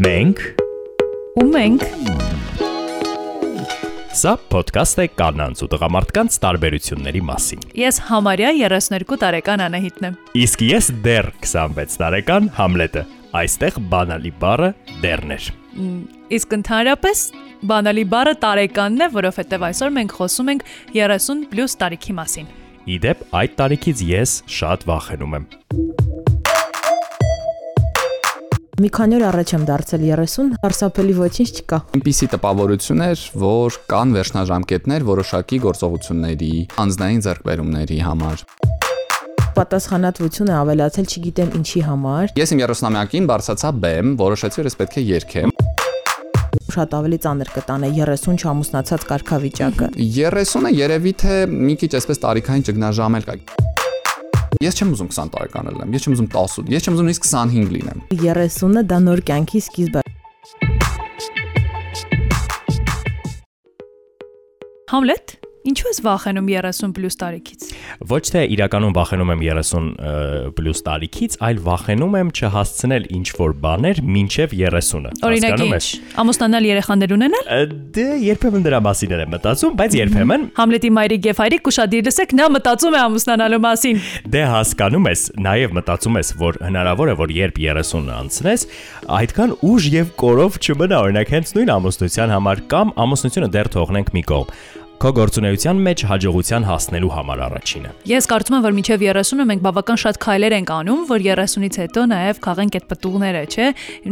Մենք ու մենք Սա ոդկաստ է կանանց ու տղամարդկանց տարբերությունների մասին։ Ես համարյա 32 տարեկան Անահիտն եմ։ Իսկ ես դեռ 26 տարեկան Համլետը։ Այստեղ բանալի բառը դեռն էր։ Իսկ ընդհանրապես բանալի բառը տարեկանն է, որովհետև այսօր մենք խոսում ենք 30+ տարիքի մասին։ Իդեպ այդ տարիքից ես շատ վախենում եմ։ Մի քանի օր առաջ եմ դարձել 30, հարսապելի ոչինչ չկա։ Այնպիսի տպավորություն էր, որ կան վերջնաժամկետներ որոշակի գործողությունների, անձնային ձեռքբերումների համար։ Պատասխանատվությունը ավելացել չգիտեմ ինչի համար։ Ես իմ 30-ամյակին բարձացա բեմ, որոշեցի, որ ես պետք է երգեմ։ Շատ ավելի ծանր կտանե 30 չամուսնացած կարգավիճակը։ 30-ը երևի թե մի քիչ այսպես տարիքային ճգնաժամ էլ կա։ Ես չեմ ուզում 20 տարեկան լինեմ, ես չեմ ուզում 18, ես չեմ ուզում նույնիսկ 25 լինեմ։ 30-ը դա նոր կյանքի սկիզբը։ Համլետ, ինչու ես վախենում 30+ տարիքից։ Ոչ թե իրականում վախենում եմ 30+ տարիքից, այլ վախենում եմ չհասցնել ինչ որ բաներ մինչև 30-ը։ Օրինակ ինչ, ամուսնանալ երեխաներ ունենալ։ Դե երբեմն դրա մասին եմ մտածում, բայց երբեմն Համլետի մայրիկ եւ հայրիկ կուշադիր լսեք, նա մտածում է ամուսնանալու մասին։ Դե հասկանում ես, նաև մտածում ես, որ հնարավոր է որ երբ 30-ը անցնես, այդքան ուժ եւ կորով չմնա օրինակ հենց նույն ամուսնության համար կամ ամուսնությունը դեռ թողնենք մի կողմ քո գործունեության մեջ հաջողության հասնելու համար առաջինը։ Ես կարծում եմ, որ մինչև 30-ը մենք բավական շատ քայլեր ենք անում, որ 30-ից հետո նաև քաղենք այդ պտուղները, չէ,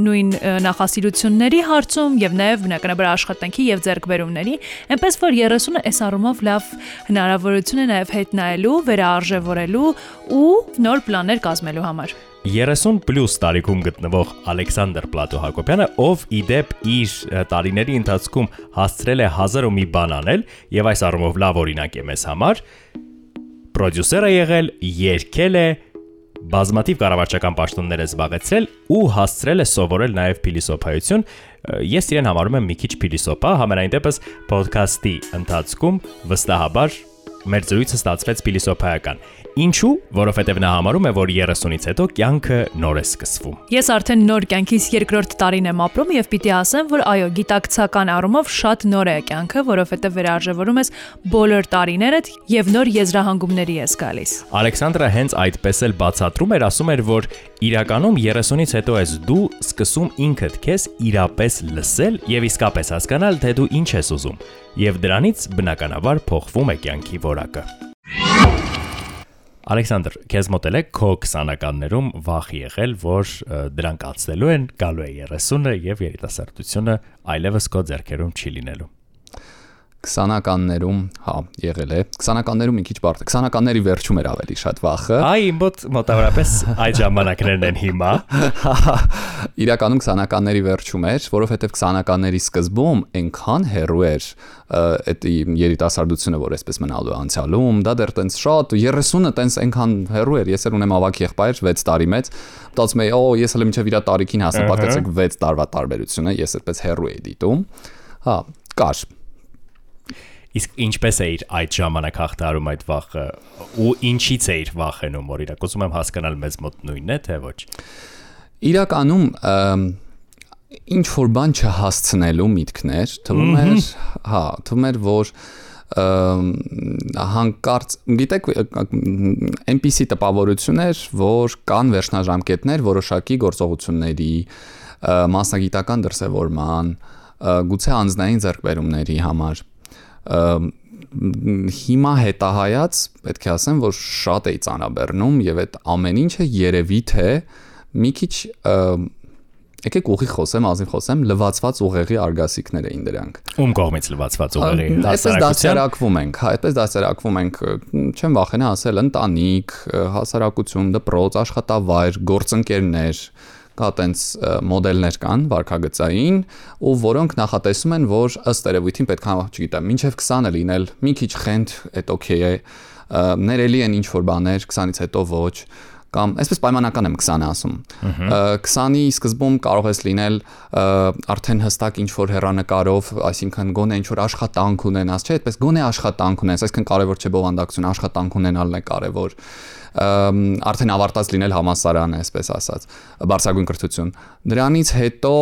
նույն նախասիրությունների հարցում եւ նաև բնականաբար աշխատանքի եւ ձեռքբերումների, այնպես որ 30-ը այս առումով լավ հնարավորություն է նաև հետ նայելու, վերարժևորելու ու նոր պլաններ կազմելու համար։ 30 պլյուս տարիքում գտնվող Ալեքսանդր Պլատո Հակոբյանը, ով իդեպ իր տարիների ընթացքում հասցրել է 1000 ու մի բան անել եւ այս առումով լավ օրինակ է մեզ համար, պրոդյուսեր է եղել, երգել է, բազմաթիվ կառավարչական պաշտոններ է զբաղեցրել ու հասցրել է սովորել նաև փիլիսոփայություն։ Ես իրեն համարում եմ մի քիչ փիլիսոփա, համենայն դեպս ոդքասթի ընթացքում վստահաբար մեր զրույցը ստացվեց փիլիսոփայական։ Ինչու? Որովհետև նա համարում է, որ 30-ից հետո կյանքը նոր է սկսվում։ Ես արդեն նոր կյանքիս երկրորդ տարին եմ ապրում եւ պիտի ասեմ, որ այո, գիտակցական առումով շատ նոր է կյանքը, որովհետև վերարժևորում ես բոլոր տարիներդ եւ նոր եզրահանգումների ես գալիս։ Ալեքսանդրը հենց այդպես էլ բացատրում էր, ասում էր, որ իրականում 30-ից հետո ես դու սկսում ինքդ քեզ իրապես լսել եւ իսկապես հասկանալ, թե դու ինչ ես ուզում։ Եվ դրանից բնականաբար փոխվում է կյանքի որակը։ Ալեքսանդր, քեզ մոտել է քո 20-ականներում վախ եղել, որ դրանք ացնելու են, գալու է 30-ը եւ երիտասարդությունը այլևս քո ձեռքերում չի լինելու։ 20-ականներում, հա, եղել է։ 20-ականներում մի քիչ բարդ է։ 20-ականների վերջում էր ավելի շատ վախը։ Այ մոտ մոտավորապես այդ ժամանակներն են հիմա։ Իրականում 20-ականների վերջում էր, որովհետև 20-ականների սկզբում այնքան հեռու էր այդ երիտասարդությունը, որ այսպես մնալու անցյալում, դա դեռ տենց շատ 30-ը տենց այնքան հեռու էր։ Ես էլ ունեմ ավակ եղբայր 6 տարի մեծ, մտածում էի, օ, ես էլ մինչև իր տարիքին հասնեմ, պատկերացրեք 6 տարվա տարբերությունը, ես այդպես հեռու էի դիտում։ Հա, կար Իսկ ինչպես է իր այդ ժամանակ հաղթարում այդ վախը ու ինչից է իր վախենում, օրինակ, ուզում եմ հասկանալ մեզ մոտ նույնն է, թե ոչ։ Իրականում ինչ որ բան չհասցնելու միտքներ, թվում էր, հա, թվում էր, որ հանկարծ գիտեք այնպիսի տպավորություններ, որ կան վերջնաժամկետներ որոշակի գործողությունների մասնագիտական դրսևորման, գուցե անձնային ձեռքբերումների համար հիմա հետահայաց պետք է ասեմ, որ շատ էի ծանրաբեռնում եւ այդ ամեն ինչը երևի թե մի քիչ եկեք ուղի խոսեմ, ազնիվ խոսեմ, լվացված ուղեղի արգասիքներ էին դրանք։ Ում կողմից լվացված ուղեղի։ Այսպես դասերակվում ենք, հա, այսպես դասերակվում ենք, չեմ վախենա ասել ընտանիք, հասարակություն, դպրոց, աշխատավայր, գործընկերներ, կա տենց մոդելներ կան վարքագծային ու որոնք նախատեսում են որ ըստ երևույթին պետք է, չգիտեմ, մինչև 20-ը լինել, մի քիչ խենթ, այդ օքեյ է, ներելի են ինչ որ բաներ, 20-ից հետո ոչ կամ այսպես պայմանական եմ 20-ը ասում։ 20-ի սկզբում կարող ես լինել արդեն հստակ ինչ որ հերանեկարով, այսինքն գոնե ինչ որ աշխատանք ունենաս, չէ՞, այդպես գոնե աշխատանք ունենաս, այսինքն կարևոր չէ բովանդակություն, աշխատանք ունենալն է կարևոր արդեն ավարտած լինել համասարանը, այսպես ասած, բարձրագույն կրթություն։ Դրանից հետո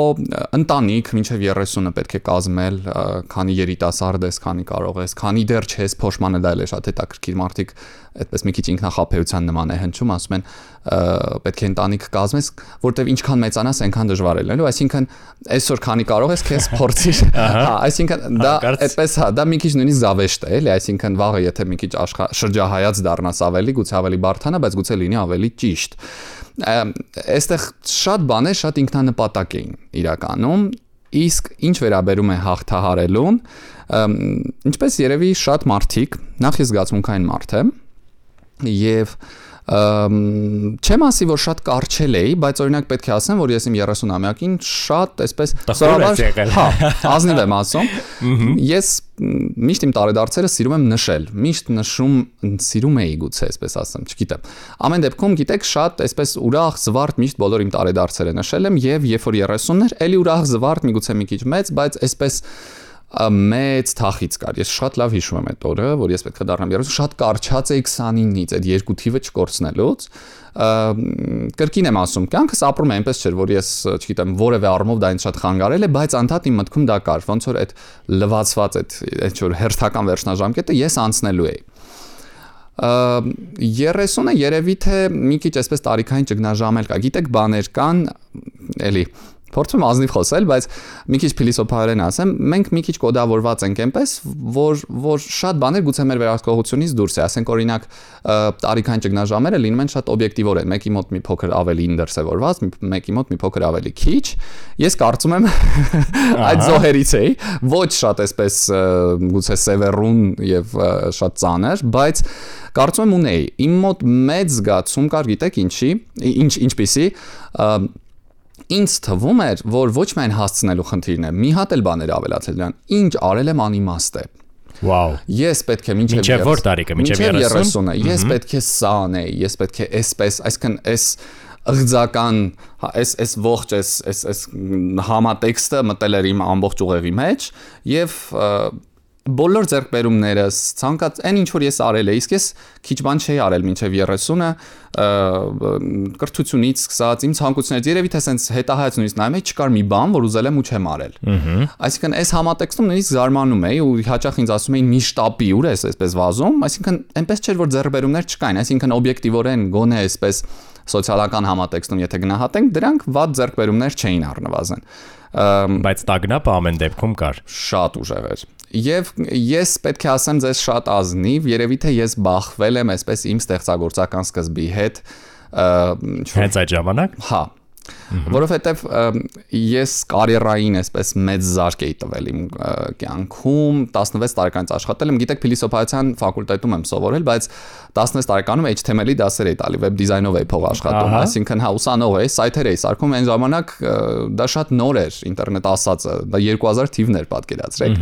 ընտանիք մինչև 30-ը պետք է կազմել, քանի երիտասարդ ես, քանի կարող ես, քանի դեռ չես, փոշմանը դա էլ է շատ հետաքրքիր մարդիկ այդպես մի քիչ ինքնախապեյության նման է հնչում, ասում են պետք է ընտանիք կազմես, որտեվ ինչքան մեծանաս, այնքան դժվար է լինելու, այսինքն այսօր քանի կարող ես, քեզ փորձիր։ Հա, այսինքն դա այդպես հա, դա մի քիչ նույնիսկ զավեշտ է, էլի, այսինքն վաղը եթե մի քիչ շրջահայաց դառնաս ավելի, գուցե ավելի բարթանա, բայց գուցե լինի ավելի ճիշտ այստեղ շատ բաներ շատ ինքնանպատակ էին իրականում իսկ ինչ վերաբերում է հաղթահարելուն ինչպես երևի շատ մարդիկ նախ ես զգացմունքային մարդ եմ եւ չեմ ասի որ շատ կարճել էի, բայց օրինակ պետք է ասեմ, որ ես իմ 30-ամյակին շատ այսպես սովորաբար հա, ազնիվ եմ ասում։ Ես միշտ իմ տարեդարձերը սիրում եմ նշել։ Միշտ նշում սիրում էի գուցե, այսպես ասեմ, չգիտեմ։ Ամեն դեպքում գիտեք, շատ այսպես ուրախ, զվարթ միշտ բոլոր իմ տարեդարձերը նշել եմ եւ երբ որ 30-ն էր, ելի ուրախ, զվարթ, միգուցե մի քիչ մեծ, բայց այսպես մեծ թախից կար։ Ես շատ լավ հիշում եմ այդ օրը, որ ես պետք է դառնամ 30, շատ կարճած էի 29-ից, այդ երկու թիվը չկորցնելուց։ Կրկին եմ ասում, կյանքս ապրում է այնպես չէր, որ ես, չգիտեմ, որևէ առումով դա ինձ շատ խանգարել է, բայց անդադ իմ մտքում դա կար, ոնց որ այդ լվացված այդ այդ որ հերթական վերջնաժամկետը ես անցնելու էի։ 30-ը երևի թե մի քիչ այսպես տարիքային ճգնաժամել կա։ Գիտեք, բաներ կան, էլի Փորձում ազնիվ խոսել, բայց մի քիչ փիլիսոփայորեն ասեմ, մենք մի քիչ կոդավորված ենք այնպես, որ որ շատ բաներ գուցե մեր վերահսկողությունից դուրս է, ասենք օրինակ տարիքային ճգնաժամերը լինում են շատ օբյեկտիվորեն, մեկի մոտ մի փոքր ավելի դրսևորված, մեկի մոտ մի փոքր ավելի քիչ։ Ես կարծում եմ այդ զոհերից էի, ոչ շատ այսպես գուցե սևեռուն եւ շատ ծանր, բայց կարծում եմ ունեի։ Իմ մոտ մեծ զգացում կար, գիտեք ինչի, ինչ ինչպիսի ինձ թվում էր, որ ոչ միայն հասցնելու խնդիրն է, մի հատ էլ բաներ ավելացել դրան։ Ինչ արել եմ անիմաստ է։ Վաու։ Ես պետք է մինչև Մինչև որ տարիքը, մինչև 30-ը։ Ես պետք է սա անեի, ես պետք է այսպես, այսքան այս ըղձական այս այս ողջ այս այս այս համատեքստը մտել էր իմ ամբողջ ուղեղի մեջ եւ բոլոր ձեռքբերումներս, ցանկած այն ինչ որ ես արել եմ, իսկ ես քիչ բան չէի արել մինչև 30-ը, կրթությունից սկսած իմ ցանկություններից երևի թե sense հետահայաց նույնիսկ նայում եմ, չկար մի բան, որ ուզել եմ ու չեմ արել։ Այսինքն այս համատեքստում նույնիսկ զարմանում էի ու հաճախ ինձ ասում էին մի շտապի ուր ես այսպես վազում, այսինքն այնպես չէր որ ձեռքբերումներ չկային, այսինքն օբյեկտիվորեն գոնե այսպես սոցիալական համատեքստում եթե գնահատենք, դրանք վատ ձեռքբերումներ չէին առնվազն բայց տագնապը ամեն դեպքում կար շատ ուժեղ էր Եվ ես պետք է ասեմ ձեզ շատ ազնիվ, երևի թե ես բախվել եմ այսպես իմ ստեղծագործական սկզբի հետ հենց այդ ժամանակ։ Հա, որովհետև ես կարիերային այսպես մեծ զարկ էի տվել իմ կյանքում 16 տարեկանից աշխատել եմ գիտեք փիլիսոփայության ֆակուլտետում եմ սովորել բայց 16 տարեկանում HTML-ի դասեր էի տալի վեբ դիզայնով էի փող աշխատում այսինքն հա ուսանող էի սայթեր էի սարքում այն ժամանակ դա շատ նոր էր ինտերնետ ասածը դա 2000 թիվներ պատկերացրեք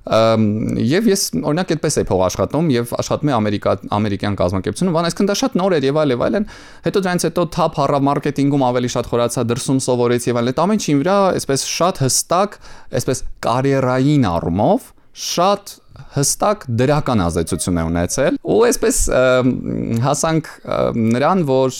Եվ ես օրինակ այդպես էի փող աշխատում եւ աշխատում եմ ամերիկա ամերիկյան կազմակերպությունում, բան այսքան դա շատ նոր էր եւ այլ եւ այլն։ Հետո դրանից հետո թափ հարավ մարքեթինգում ավելի շատ խորացա, դրսում սովորեցի եւ այլն։ Այդ ամեն ինչի վրա այսպես շատ հստակ, այսպես կարիերային առումով շատ հստակ դրական ազդեցություն է ունեցել ու այսպես հասանք նրան որ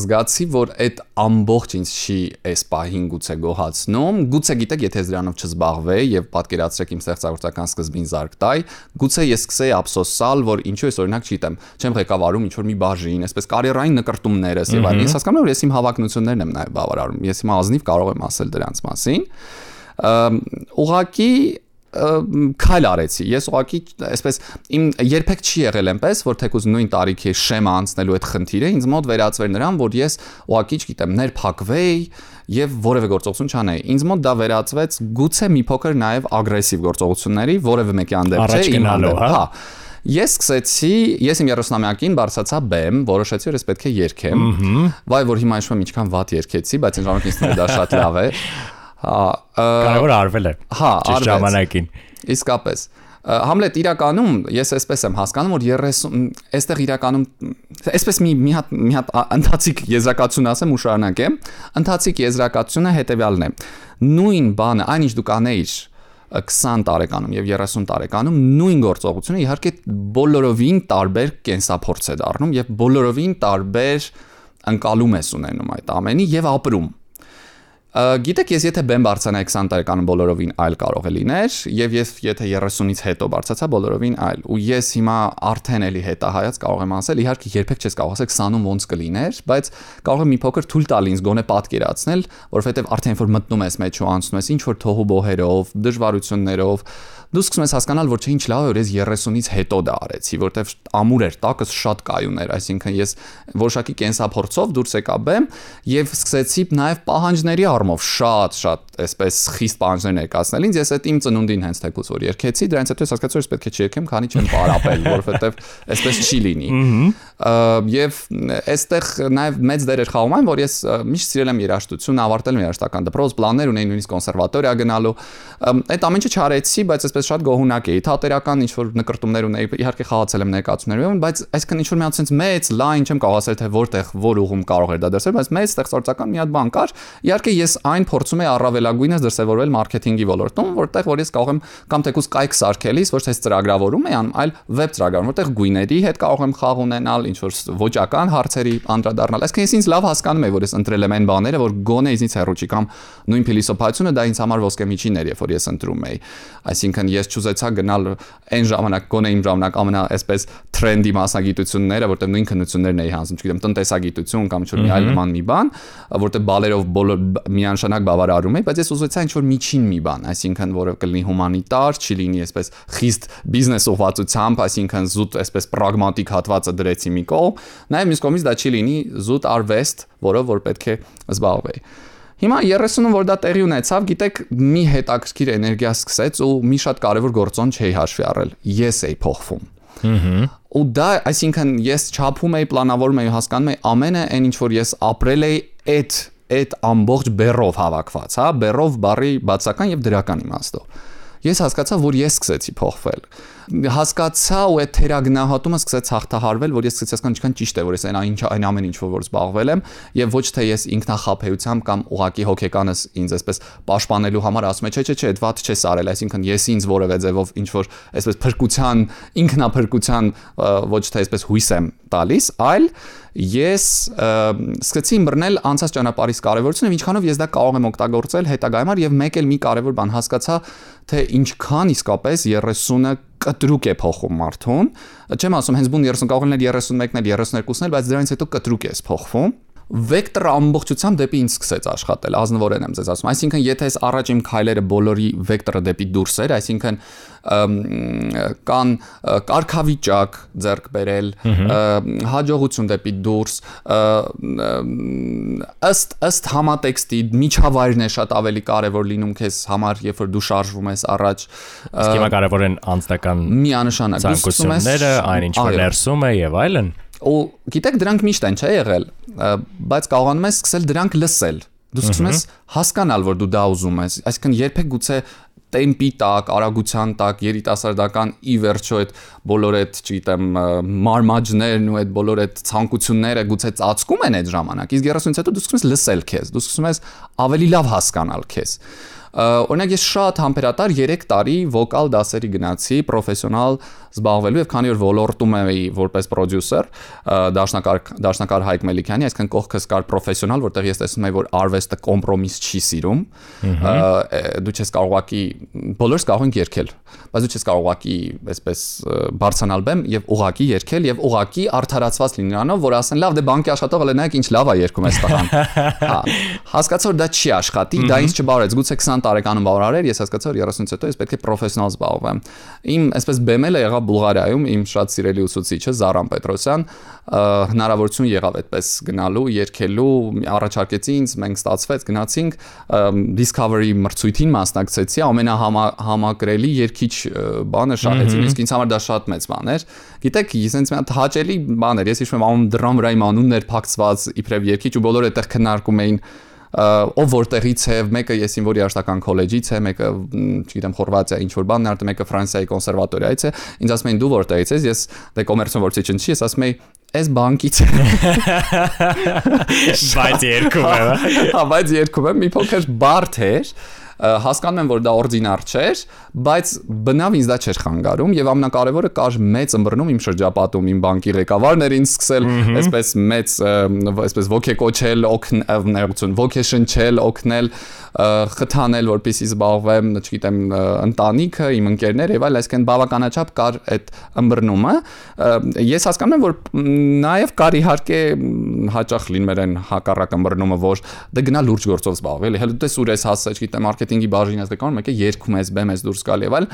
զգացի որ այդ ամբողջ ինձ չի այս պահին գուցե գոհացնում գուցե գիտեք եթե դրանով չզբաղվեի եւ պատկերացրեք իմ ստեղծագործական սկզբին զարգ տայ գուցե ես սկսեի ափսոսալ որ ինչու ես օրինակ չգիտեմ չեմ ղեկավարում ինչ որ մի բաժին այսպես կարիերային նկարտումներս եւ այլն ես հասկանում եմ որ ես իմ հավակնություններն եմ նաեւ բավարարում ես հիմա ազնիվ կարող եմ ասել դրանց մասին ուղղակի քայլ արեցի։ Ես ուղղակի այսպես իմ երբեք չի եղել այնպես, որ թեկուզ նույն տարիքի շեմը անցնելու այդ խնդիրը ինձ մոտ վերածվեր նրան, որ ես ուղղակի, չգիտեմ, ներփակվեի եւ որևէ գործողություն չանեի։ Ինձ մոտ դա վերածվեց գուցե մի փոքր նաեւ ագրեսիվ գործողությունների, որևէ մեկի անդեպ չէ իմ հանդեպ, հա։ Ես սկսեցի, ես իմ 30-ամյակին բարձացա բեմ, որոշեցի որ ես պետք է երգեմ։ Վայ որ հիմա հիշում եմ ինչքան վատ երգեցի, բայց այն ժամանակ ինձ թվում է դա շատ լավ է։ Հա, կարևոր արվել է։ Հա, արվեց ժամանակին։ Իսկապես։ Համլետ իրականում ես այսպես եմ հասկանում որ 30 այստեղ իրականում այսպես մի մի հատ մի հատ ընթացիկ եզրակացություն ասեմ ու շարունակեմ ընթացիկ եզրակացությունը հետեւյալն է. Նույն բանը այնինչ դու կանեիր 20 տարեկանում եւ 30 տարեկանում նույն գործողությունը իհարկե բոլորովին տարբեր կենսափորձ է դառնում եւ բոլորովին տարբեր անցալում ես ունենում այդ ամենի եւ ապրում Գիտեք, ես եթե բեմ բարձանա 20 տարեկանում բոլորովին այլ կարող է լիներ, եւ ես եթե 30-ից հետո բարձացա բոլորովին այլ։ Ու ես հիմա արդեն էլի հետահայաց կարող եմ ասել, իհարկե երբեք չես կարող ասել 20-ում ոնց կլիներ, բայց կարող եմ մի փոքր թույլ տալ ինձ գոնե պատկերացնել, որովհետեւ արդեն որ մտնում ես մեջ ու անցնում ես ինչ որ թողու բոհերով, դժվարություններով, դու սկսում ես հասկանալ, որ չէ ինչ լավ է, որ ես 30-ից հետո դա արեցի, որտեվ ամուր էր, տակս շատ կայուն էր, այսինքն ես որոշակի կենսափորձով դուրս եկա բեմ եւ սկսեցի նաեւ պահանջների առումով շատ շատ այսպես խիստ պահանջներ ներկայացնել ինձ, ես այդ իմ ծնունդին հենց թեկուզ որ երկեցի, դրանից հետո ես հասկացա, որ պետք է չերքեմ, քանի չեմ պարապել, որովհետեւ այսպես չի լինի։ Եվ այստեղ նաեւ մեծ դեր էր խաղում այն, որ ես միշտ սիրել եմ երաժշտություն, ավարտել եմ երաժշտական դպրոց, պլաններ ունեի նույնիսկ կոնսերվատորիա գնալու։ Այդ ամենը չարեցի, բայց այսպես շատ գոհունակ էի, թատերական ինչ որ նկարտումներ ունեի, իհարկե խաղացել եմ ներկայացումներում, բայց այսքան ինչ որ մի հատ sense մեծ լայն չեմ կարող ասել թե որտեղ որ ուղում կարող էր դա դրսել, բայց մեծ ստեղծարարական մի հատ բան կար։ Իհարկե ես այն փորձում եի առավելագույնս դրսևորվել մարքեթինգի ոլորտում, որտեղ որ ես կարող եմ կամ թեկուզ կայք սարքելիս ոչ թե ծրագրավորում եմ, այլ վեբ ծրագրավորում, որտեղ գույների հետ կարող եմ խաղ ունենալ, ինչ որ ոճական հարցերի անդրադառնալ։ Այսինքն ես ինձ լավ հասկանում եմ, որ ես ընտրել եմ այն բաները, որ գոնե ինձնից հեռու չի կամ նույն փիլիսոփայությունը դա ինձ համար ոսկե միջին էր, երբ որ ես ընտրում էի։ Այսինքն ես չուզեցա գնալ այն ժամանակ գոնե իմ ժամանակ ամենա այսպես տրենդի մասնագիտությունները, որտեղ նույն քննություններն էի հանձնում, չգիտեմ, տնտեսագիտություն կամ ինչ-որ մի այլ նման մի բան, որտեղ բալերով բոլոր միանշանակ բավարարում էի, բայց ես ուզեցա ինչ-որ միջին մի բան, այսինքն որը կլինի հումանիտար, չի լինի այսպես խիստ բիզնես ուղղվածությամբ, այսինքն զուտ այսպես պրագմատիկ հատվածը դրեցի մի կողմ, նաև մյուս կողմից դա չի լինի զուտ արվեստ, որով որ պետք է զբաղվեի։ Հիմա 30-ում որ դա տեղի ունեցավ, գիտեք, մի հետաքրքիր էներգիա սկսեց ու մի շատ կարևոր գործոն չէի հաշվի առել։ Ես էի փոխվում։ Հհհ։ Ու դա, այսինքն ես չափում էի, պլանավորում էի, հասկանում էի ամենը այն ինչ որ ես ապրել էի այդ այդ ամբողջ բերով հավաքված, հա, բերով բարի բացական եւ դրական իմաստով ես հասկացա, որ ես սկսեցի փոխվել։ Հասկացա ու այդ թերագնահատումը սկսեց հաղթահարվել, որ ես սկսեցի հասկանալ ինչքան ճիշտ է, որ ես այն ինչ այն ամեն ինչ որ զբաղվել եմ եւ ոչ թե ես ինքնախապեյությամբ կամ ուղակի հոգեկանս ինձ այսպես պաշտպանելու համար ասում եմ, չէ, չէ, չէ, այդ վատ չես արել, այսինքն ես ինձ որևէ ձևով ինչ որ այսպես փրկության, ինքնափրկության ոչ թե այսպես հույս եմ տալիս, այլ ես սկսեցի ըմբռնել անցած ճանապարհის կարևորությունը, ինչքանով ես դա կարող եմ օգտագործել հետագայում եւ մեկ էլ մի կարևոր բան հասկացա, թե ինչքան իսկապես 30-ը կտրուկ է փոխում մարդուն։ Չեմ ասում հենց բուն 30 կարող լինել 31-ն էլ 32-ն էլ, բայց դրանից հետո կտրուկ է փոխվում վեկտորը ամբողջությամբ դեպի ինձ սկսեց աշխատել, ազնվորեն եմ ձեզ ասում։ Այսինքն, եթե այս առաջ իմ քայլերը բոլորի վեկտորը դեպի դուրս էր, այսինքն կան կարգավիճակ ձեռք բերել, հաջողություն դեպի դուրս, ըստ ըստ համատեքստի միջավայրն է շատ ավելի կարևոր լինում քեզ համար, երբ որ դու շարժվում ես առաջ։ Իսկ հիմա կարևոր են անձնական միանշանակ ցանկությունները, այն ինչ որ ներսում է եւ այլն։ Ու գիտեք դրանք միշտ են, չէ՞ եղել, բայց կարողանում ես սկսել դրանք լսել։ Դու սկսում ես հասկանալ, որ դու դա ուզում ես։ Այսինքն երբեք գուցե տեմպի տակ, արագության տակ, երիտասարդական ի վերջո այդ բոլոր այդ, չգիտեմ, մարմաջներն ու այդ բոլոր այդ ցանկությունները գուցե ծածկում են այդ ժամանակ։ Իսկ 30-ից հետո դու սկսում ես լսել քեզ, դու սկսում ես ավելի լավ հասկանալ քեզ։ Օրինակ ես շատ համբերատար 3 տարի վոկալ դասերի գնացի, պրոֆեսիոնալ զբաղվելու եւ քանի որ ոլորտում էի որպես պրոդյուսեր, դաշնակար դաշնակար Հայկ Մելիքյանի, այսինքն կողքս կար պրոֆեսիոնալ, որտեղ ես տեսնում եմ, որ արվեստը կոմպրոմիս չի սիրում։ Դու չես կարողակի բոլորս կարող ենք երկել, բայց դու չես կարողակի այսպես բարձանալ բեմ եւ ուղակի երկել եւ ուղակի արդարացված լինի նրանով, որ ասեն լավ, դե բանկի աշխատողը լենայք ինչ լավ է երկում այս տղան։ Հա, հասկացա որ դա չի աշխատի, դա ինձ չբարեց, գուցե 20 տարեկանում բավարար էր, ես հասկացա որ 30-ից հետո ես պետք է պրոֆեսիոնալ զբաղվեմ։ Իմ այսպես բեմելը եղավ Բուլղարիայում իմ շատ սիրելի ուսուցիչը Զարան Պետրոսյան հնարավորություն եղավ այդպես գնալու, երկելու, առաջարկեցի ինձ, մենք ստացվեց, գնացինք Discovery մրցույթին մասնակցեցի, ամենահամակրելի երկիչ բանը շահեցին, իսկ ինձ համար դա շատ մեծ բան էր։ Գիտեք, ինձ մի հատ հաճելի բան էր, ես հիշում եմ ամեն դրամ վրա իմ անունն էր փակցված իբրև երկիչ ու բոլորը այդտեղ քննարկում էին ով որտեղից է, մեկը ես ինվորի աշտական քոլեջից է, մեկը, չգիտեմ, Խորվաթիա ինչ որ բանն արտը, մեկը Ֆրանսիայի կոնսերվատորիայից է։ Ինձ ասում էին դու որտեղից ես, ես դե կոմերցիոն որցիչ չի, ես ասում եի այս բանկից բայց երկում եմ հա բայց երկում եմ մի փոքր բարդ էր հասկանում եմ, որ դա օրդինար չէր, բայց բնավ ինձ դա չէր խանգարում եւ ամենակարևորը կար մեծ ըմբռնում իմ շրջապատում, իմ բանկի ղեկավարներին սկսել այսպես մեծ այսպես ոգեկոչել, օգնել, ոգեշնչել, օգնել խթանել, որպեսզի զբաղվեմ, չգիտեմ, ընտանիքը, իմ ընկերներ եւ այլ, այսինքն բավականաչափ կար այդ ըմբռնումը։ Ես հասկանում եմ, որ նաեւ կար իհարկե հաճախ լիներ այն հակառակ ըմբռնումը, որ դե գնա լուրջ գործով զբաղվել, հələ դու ուր ես հասած, չգիտեմ, մարքեթինգի բաժին ես դեկան, մեկը երգում ես, բեմ ես դուրս գալ եւ այլ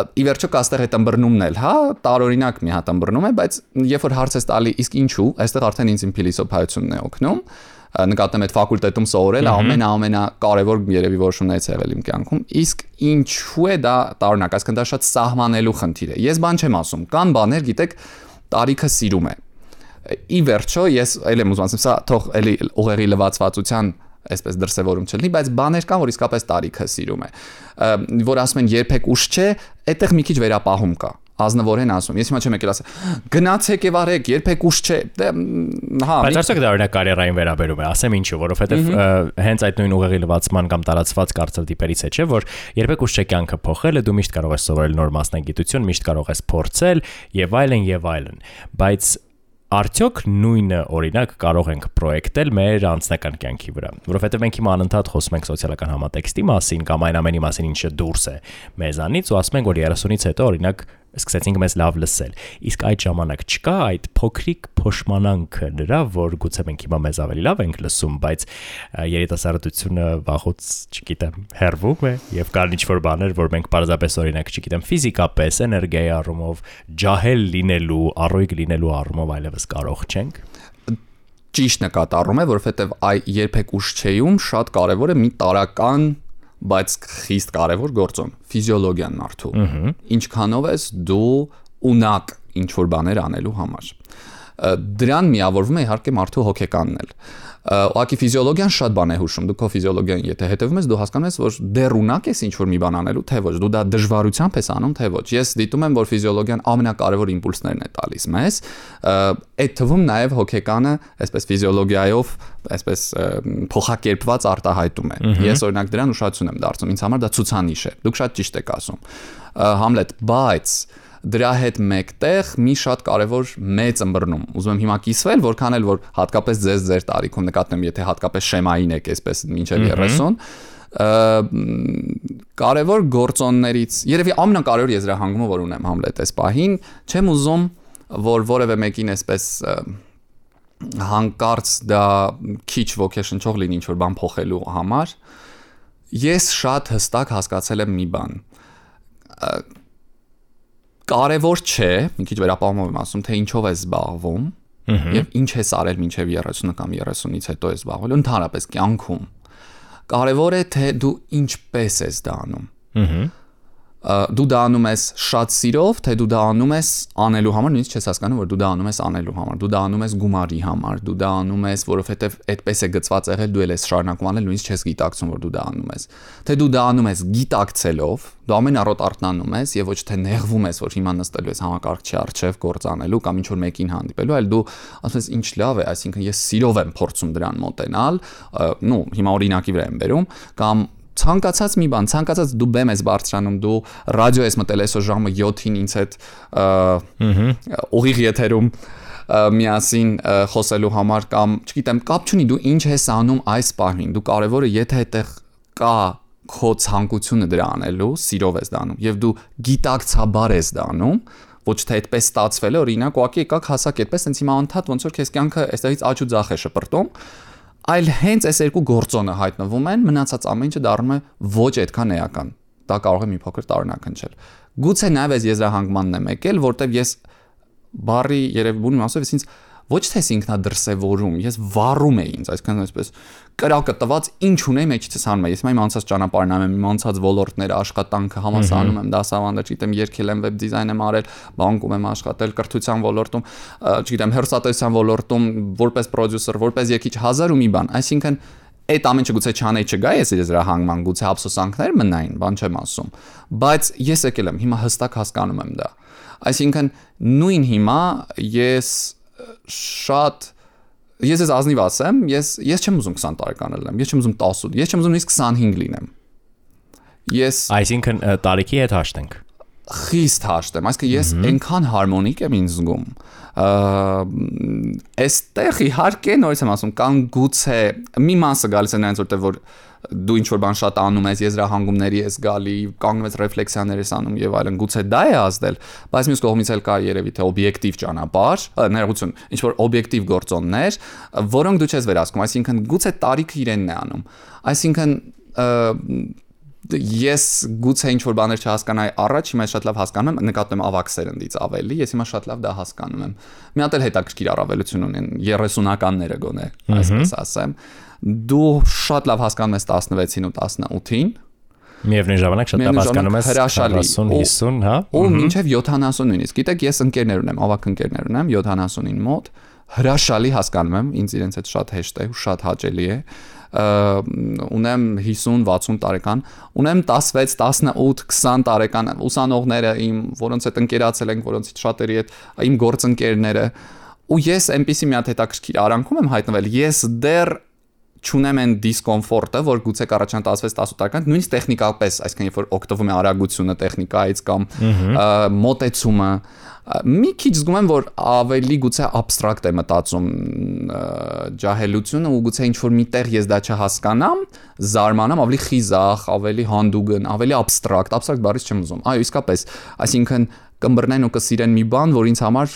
ի վերջո կա այստեղ այդ ըմբռնումն էլ, հա, տարօրինակ մի հատ ըմբռնում է, բայց երբ որ հարց ես տալի, իսկ ինչու, այստեղ արդեն ինձ փիլիսոփայությունն է օգնում նկատեմ այդ ֆակուլտետում սովորել ամեն ամենակարևոր երևի որոշումներից եղել իմ կյանքում իսկ ինչու է դա տարօրինակ այսինքն դա շատ սահմանելու խնդիր է ես բան չեմ ասում կան բաներ գիտեք տարիքը սիրում է ի վերջո ես ել եմ ուզում ասեմ սա թող էլի ուղեղի լվացվածության այսպես դրսևորում չլինի, բայց բաներ կան, որ իսկապես տարիքը սիրում է։ Որ ասում են երբեք ուշ չէ, այդտեղ մի քիչ վերապահում կա ազնվորեն ասում։ Ես հիմա չեմ եկել ասել, գնացեք եւ արեք, երբեք ուշ չէ։ Դե հա։ Բայց արդյոք դա օրինակ կարիերային վերաբերում է, ասեմ ինչու, որովհետեւ հենց այդ նույն ուղեղի լվացման կամ տարածված կարծրատիպերից է, չէ, որ երբեք ուշ չէ կյանքը փոխելը, դու միշտ կարող ես սովորել նոր մասնագիտություն, միշտ կարող ես փորձել եւ այլն եւ այլն։ Բայց Արդյոք նույնը օրինակ կարող ենք պրոյեկտել մեր անձնական կյանքի վրա, որովհետև մենք հիմա անընդհատ խոսում ենք սոցիալական համատեքստի մասին կամ այն ամենի մասին, ինչը դուրս է մեզանից ու ասում ենք, որ 30-ից հետո օրինակ սկսեցինք մեզ լավ լսել։ Իսկ այդ ժամանակ չկա այդ փոքրիկ փոշմանանքը նրա, որ գուցե մենք հիմա մեզ ավելի լավ ենք լսում, բայց երիտասարդությունը վաղուց, չգիտեմ, հերվում է եւ կան ինչ-որ բաներ, որ մենք պարզապես օրինակ, չգիտեմ, ֆիզիկապես, էներգիայի առումով, ջահել լինելու, առույգ լինելու առումով այլևս կարող չենք ճիշտ նկատառում է, որովհետև այ երբեք ուշ չէում շատ կարևոր է մի տարական բայց խիստ կարևոր գործոն ֆիզիոլոգիան մարդու ինչքանով ես դու ունակ ինչ որ բաներ անելու համար դրան միավորվում է իհարկե մարդու հոգեկանն էլ ուղղակի ֆիզիոլոգիան շատ բան է հուշում։ Դու քո ֆիզիոլոգիան եթե հետևում ես, դու հասկանում ես, որ դեռ ունակ ես ինչ որ մի բան անելու, թե ոչ։ Դու դա դժվարությամբ ես անում, թե ոչ։ Ես դիտում եմ, որ ֆիզիոլոգիան ամենակարևոր իմպուլսներն է տալիս մեզ։ Այդ թվում նաև հոգեկանը, այսպես ֆիզիոլոգիայով, այսպես փոխակերպված արտահայտում է։ Ես օրինակ դրան ուշադրություն եմ դարձնում։ Ինձ համար դա ցուցանիշ է։ Դուք շատ ճիշտ եք ասում։ Համլետ, բայց դրա հետ մեկտեղ մի շատ կարևոր մեծ ըմբռնում։ Ուզում եմ հիմա կիսվել, որքան էլ որ հատկապես ձեզ ձեր տարիքում նկատեմ, եթե հատկապես շեմային եք, այսպես մինչև 30 կարևոր գործոններից երևի ամենակարևոր եզրահանգումը որ ունեմ Համլետ այս պահին չեմ ուզում որ որևէ մեկին այսպես հանկարծ դա քիչ ոգեշնչող լինի ինչ որ բան փոխելու համար ես շատ հստակ հասկացել եմ մի բան կարևոր չէ, մի քիչ վերապահումով եմ ասում, թե ինչով է զբաղվում եւ ինչ է արել մինչեւ 30 կամ 30-ից հետո է զբաղվել, ընդհանրապես կյանքում։ Կարևոր է թե դու ինչպես ես դա անում։ Ահա դու դա անում ես շատ սիրով, թե դու դա անում ես անելու համար, նույնիսկ չես հասկանում, որ դու դա անում ես անելու համար։ Դու դա անում ես գումարի համար, դու դա անում ես, որովհետև այդպես է գծված եղել, դու էլ ես շարունակում անել, նույնիսկ չես գիտակցում, որ դու դա անում ես։ Թե դու դա անում ես գիտակցելով, դու ամեն առօտ արթնանում ես եւ ոչ թե նեղվում ես, որ հիմա նստելու ես համակարգչի առջև գործանելու կամ ինչ որ մեկին հանդիպելու, այլ դու ասում ես ինչ լավ է, այսինքն ես սիրով եմ փորձում դրան մոտենալ, նու հիմա օրինակի վրա եմ բերում, կամ ցանկացած մի բան, ցանկացած դու բեմ ես բարձրանում, դու ռադիո ես մտել այսօր ժամը 7-ին ինձ հետ ուղիղ եթերում միասին խոսելու համար կամ չգիտեմ, կապ չունի դու ինչ ես անում այս պահին։ Դու կարևորը եթե այդտեղ կա քո ցանկությունը դրա անելու, սիրով ես դանում եւ դու գիտակցաբար ես դանում, ոչ թե այդպես ստացվել է, օրինակ, ուղղակի եկակ հասակ այդպես, sense հիմա անդադ ոնց որ քեզ կյանքը այստեղից աճ ու ձախ է շպրտում, այլ հենց այս երկու գործոնը հայտնվում են, մնացած ամեն ինչը դառնում է ոչ այդքան էական։ Դա կարող է մի փոքր տարօրինակ հնչել։ Գուցե նաև այս եզրահանգմանն եմ եկել, որտեվ ես բարի երևի բունի մասով ես ինձ ոչ թե ինքնադրսևորում, ես վառում էի ինձ, այսինքն այսպես կրակը տված ինչ ունեի մեջից հանում եմ։ Ես իմ անցած ճանապարհն եմ, իմ անցած ոլորտները, աշխատանքը համասարանում եմ, դասավանդը, չգիտեմ, երկել եմ, վեբ դիզայն եմ արել, բանկում եմ աշխատել, կրթության ոլորտում, չգիտեմ, հերթատեսության ոլորտում, որպես պրոդյուսեր, որպես եկիչ հազար ու մի բան։ Այսինքն այդ ամենը գուցե չանեի չգա, ես իր դրա հանգման գուցե ափսոսանքներ մնային, բան չեմ ասում, բայց ես եկել եմ, հիմա հստակ հասկանում եմ դա։ Այսինքն նույն հիմա ես շատ ես ես ազնիվ ասեմ, ես ես չեմ ուզում 20 տարեկան լինեմ, ես չեմ ուզում 18, ես չեմ ուզում նույնիսկ 25 լինեմ։ Ես Այսինքն տարիքի հետ հաշտենք։ խիստ հաշտ եմ, այսինքն ես այնքան հարմոնիկ եմ ինձ զգում։ Այստեղ իհարկե նորից եմ ասում, կան գուցե մի մասը գալիս է նրանց որտեղ որ դու ինչ որ բան շատ անում ես, եզրահանգումների ես գալի, կանգնում ես ռեֆլեքսիաներ ես անում եւ այլն, գուցե դա է ազդել, բայց մյուս կողմից էլ կա երևի թե օբյեկտիվ ճանապարհ, ներողություն, ինչ որ օբյեկտիվ գործոններ, որոնք դու չես վերահսկում, այսինքն գուցե տարիքը իրենն է անում։ Այսինքն ես գուցե ինչ որ բաներ չհասկանայի առաջ, հիմա շատ լավ հասկանում եմ, նկատում եմ ավակ սերնդից ավելի, ես հիմա շատ լավ դա հասկանում եմ։ Մի հատ էլ հետաքրքիր առավելություն ունեն 30-ականները գոնե, այսպես ասեմ։ Դու շատ լավ հասկանում ես 16-ին ու 18-ին, Միևնույն ժամանակ շատ լավ հասկանում ես հրաշալի։ 40, 50, հա։ ու մինչև 70 նույնիսկ։ Գիտեք, ես ընկերներ ունեմ, ավակ ընկերներ ունեմ 70-ին մոտ, հրաշալի հասկանում եմ, ինձ իրենց հետ շատ հեշտ է ու շատ հաճելի է ը, ունեմ 50-60 տարեկան, ունեմ 16, 18, 20 տարեկան ուսանողները իմ, որոնց հետ ընկերացել ենք, որոնցից շատերի հետ իմ գործընկերները, ու ես այնպեսի մի հատ հետաքրքիր արանքում եմ հայտնվել, ես դեռ չունեմ այն դիսկոմֆորտը, որ գուցե առաջան 16-18 տարեկան նույնիսկ տեխնիկապես, այսինքն երբ որ օգտվում է արագությունը տեխնիկայից կամ մոտեցումը, մի քիչ զգում եմ, որ ավելի գուցե абստրակտ է մտածում ջահելությունը ու գուցե ինչ որ միտեղ ես դա չհասկանամ, զարմանամ, ավելի խիզախ, ավելի հանդուգն, ավելի абստրակտ, абստրակտ բառից չեմ ուզում։ Այո, իսկապես, այսինքն կմբռնեն ու կսիրեն մի բան, որ ինձ համար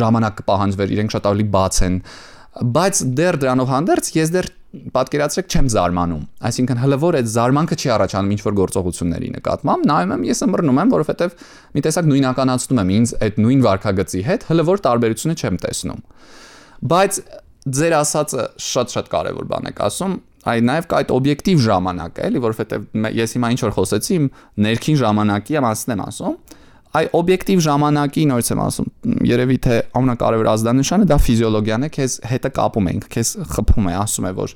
ժամանակ կպահանջվեր, իրենք շատ ավելի բաց են։ Ա, բայց դեռ դրանով հանդերձ ես դեռ պատկերացրեք չեմ զարմանում այսինքն հələ որ այդ զարմանքը չի առաջանում ինչ որ գործողությունների նկատմամբ նայում եմ ես ըմռնում եմ որովհետև մի տեսակ նույնականացնում եմ ինձ այդ նույն վարքագծի հետ հələ որ տարբերությունը չեմ տեսնում բայց ձեր ասածը շատ-շատ կարևոր բան եք ասում այ նաև կա այդ օբյեկտիվ ժամանակ էլի որովհետև ես հիմա ինչ որ խոսեցի իմ ներքին ժամանակի մասին եմ ասում այ օբյեկտիվ ժամանակի նորից եմ ասում երևի թե ամենակարևոր ազդանշանը դա ֆիզիոլոգիան է քեզ հետը կապում ենք քեզ խփում է ասում է որ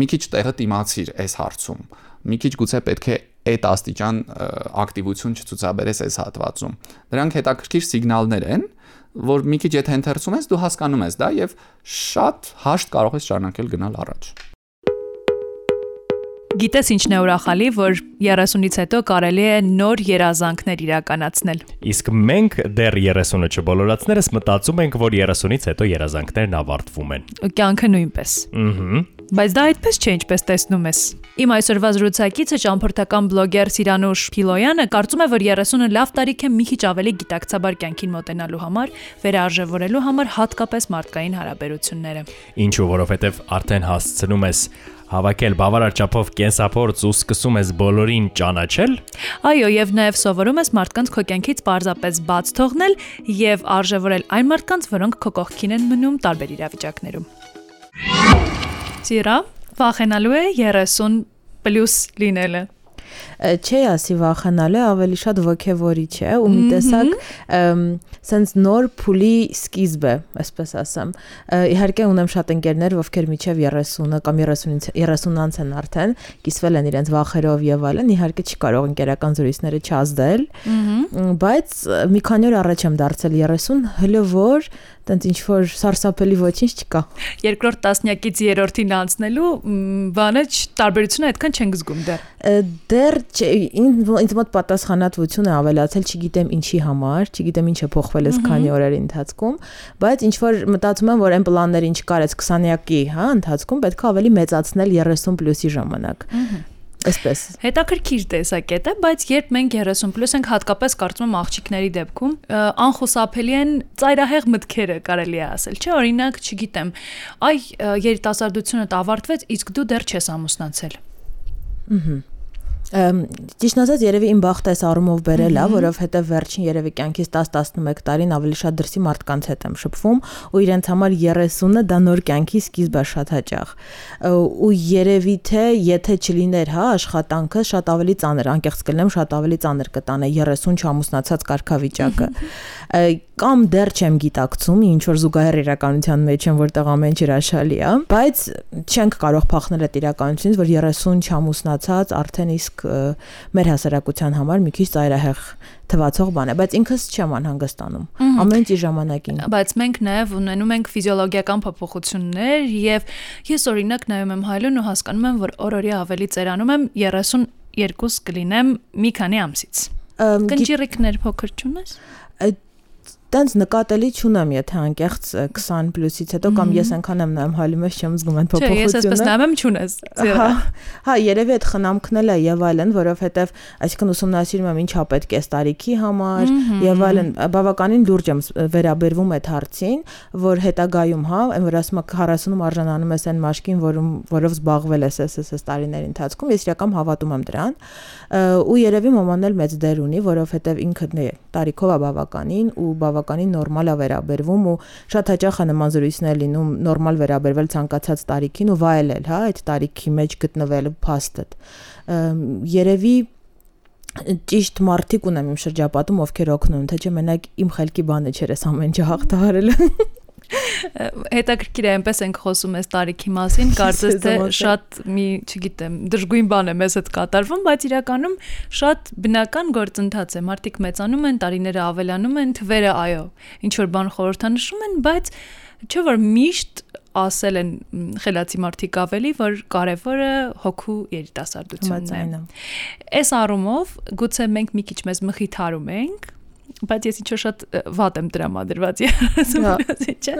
մի քիչ տեղը դիմացիր այս հարցում մի քիչ գուցե պետք է այդ աստիճան ակտիվություն չցուցաբերես այս հատվածում դրանք հետաքրքիր սիգնալներ են որ մի քիչ եթե ընթերցում ես դու հասկանում ես դա եւ շատ հաշտ կարող ես շարունակել գնալ առաջ Գիտես ինչն է ուրախալի, որ 30-ից հետո կարելի է նոր երազանքներ իրականացնել։ Իսկ մենք դեռ 30-ը չբոլորացներս մտածում ենք, որ 30-ից հետո երազանքներն ավարտվում են։ Կյանքը նույնպես։ Ահա։ Բայց դա այդպես չէ, ինչպես տեսնում ես։ Իմ այսօրվա զրուցակիցը ճամփորդական բլոգեր Սիրանուշ Փիլոյանը կարծում է, որ 30-ը լավ տարիք է մի քիչ ավելի գիտակցաբար կյանքին մոտենալու համար, վերարժևորելու համար հատկապես մարդկային հարաբերությունները։ Ինչու, որովհետև արդեն հասցնում ես հավաքել բավարար չափով կենսափորձ ու սկսում ես բոլորին ճանաչել, Այո, եւ նաեւ սովորում ես մարդկանց քո կյանքից պարզապես բաց թողնել եւ արժևորել այն մարդկանց, որոնք քո կողքին են մնում տարբեր իրավիճակներում։ Սիրա, վախենալու է 30 պլյուս լինելը։ Չի ասի վախենալը ավելի շատ ոգևորիչ է ու մի տեսակ սենց նոր փուլի սկիզբ է, այսպես ասեմ։ Իհարկե ունեմ շատ ընկերներ, ովքեր միջև 30-ը կամ 30-ից 30-անց են արդեն, կիսվել են իրենց վախերով եւ այլն, իհարկե չի կարող ընկերական զրույցները չազդել։ Բայց մի քանի օր առաջ եմ դարձել 30, հələ որ տենց ինչ որ սարսափելի ոչինչ չկա։ Երկրորդ տասնյակից երրորդին անցնելու բանը տարբերությունը այդքան չենք զգում դեռ։ Դեռ ինձ մոտ պատասխանատվություն է ավելացել, չգիտեմ ինչի համար, չգիտեմ ինչ է փոխվել այս քանի օրերի ընթացքում, բայց ինչ որ մտածում եմ, որ այն պլանները ինչ կար այս 20-յակի, հա, ընթացքում պետք է ավելի մեծացնել 30 պլյուսի ժամանակ։ Այսպես։ Հետաքրքիր տեսակետ է, բայց երբ մենք 30+ ենք հատկապես կարծում եմ աղջիկների դեպքում, անխուսափելի են ծայրահեղ մտքերը, կարելի է ասել, չէ՞, օրինակ, չգիտեմ, այ երիտասարդությունը ավարտվեց, իսկ դու դեռ չես ամուսնացել։ Ամ, Ճիշտ ասած, երևի իմ բախտը այս առումով բերել է, որովհետև վերջին երևի կյանքից 10-11 տարին ավելի շատ դրսի մարդկանց հետ եմ շփվում ու իրենց համար 30-ը դա նոր կյանքի սկիզբ է շատ հաճախ։ Ու երևի թե եթե չլիներ, հա, աշխատանքը շատ ավելի ծանր, անկեղծ կլինեմ, շատ ավելի ծանր կտանե 30 չամուսնացած կարգավիճակը։ Կամ դեռ չեմ գիտակցում, ինչ որ զուգահեռ իրականության մեջ եմ, որտեղ ամեն ինչ հրաշալի է, բայց չենք կարող փախնել այդ իրականությունից, որ 30 չամուսնացած արդեն իսկ ը, մեր հասարակության համար մի քիչ ծայրահեղ թվացող բան է, բայց ինքս չեմ անհանգստանում։ Ամեն ինչ իր ժամանակին։ Բայց մենք նաև ունենում ենք ֆիզիոլոգիական փոփոխություններ եւ ես օրինակ նայում եմ հայլուն ու հասկանում եմ, որ օրորի ավելի ծերանում եմ 30 երկուս կլինեմ մի քանի ամսից։ Կնճիրիկներ փոքր չունես տենց նկատելի չունեմ, եթե անկեղծ 20 պլյուսից հետո կամ ես այնքան եմ նայում հալի մեջ չեմ զգում այն փոփոխությունը։ Չէ, ես այսպես նայում եմ չունես։ Հա, հա, երևի այդ խնամքն էլ է եւ այլն, որովհետեւ այսինքն ուսումնասիրում եմ ինչա պետք է տարիքի համար եւ այլն, բավականին լուրջ եմ վերաբերվում այդ հարցին, որ հետագայում, հա, այն որ ասում 40-ում արժանանում ես այն մաշկին, որում որով զբաղվել ես SSS տարիների ընթացքում, ես իրական հավատում եմ դրան ու երևի մաման էլ մեծ դեր ունի, որովհետեւ ինքը տարիքով է բավականին ու բավականին նորմալ է վերաբերվում ու շատ հաճախ է նման զրույցներ լինում նորմալ վերաբերվել ցանկացած տարիքին ու վայելել, հա, այդ տարիքի մեջ գտնվել փաստը։ Երևի ճիշտ մարդիկ ունեմ իմ շրջապատում, ովքեր օգնում, թե չէ մենակ իմ խելքի բանը չէր այս ամեն ինչ հաղթահարել հետաքրքիր է այնպես ենք խոսում այս տարիքի մասին, կարծես թե շատ մի, չգիտեմ, դժգույն բան է մեզ հետ կատարվում, բայց իրականում շատ բնական գործընթաց է։ Մարդիկ մեծանում են, տարիները ավելանում են, թվերը այո, ինչ որ բան խորհրդանշում են, բայց չէ որ միշտ ասել են խելացի մարդիկ ավելի, որ կարևորը հոգու երիտասարդությունն է։ Այս առումով գուցե մենք մի քիչ մեզ մխիթարում ենք, բայց ես ինչ-որ շատ վատ եմ տրամադրված երազումից, չէ։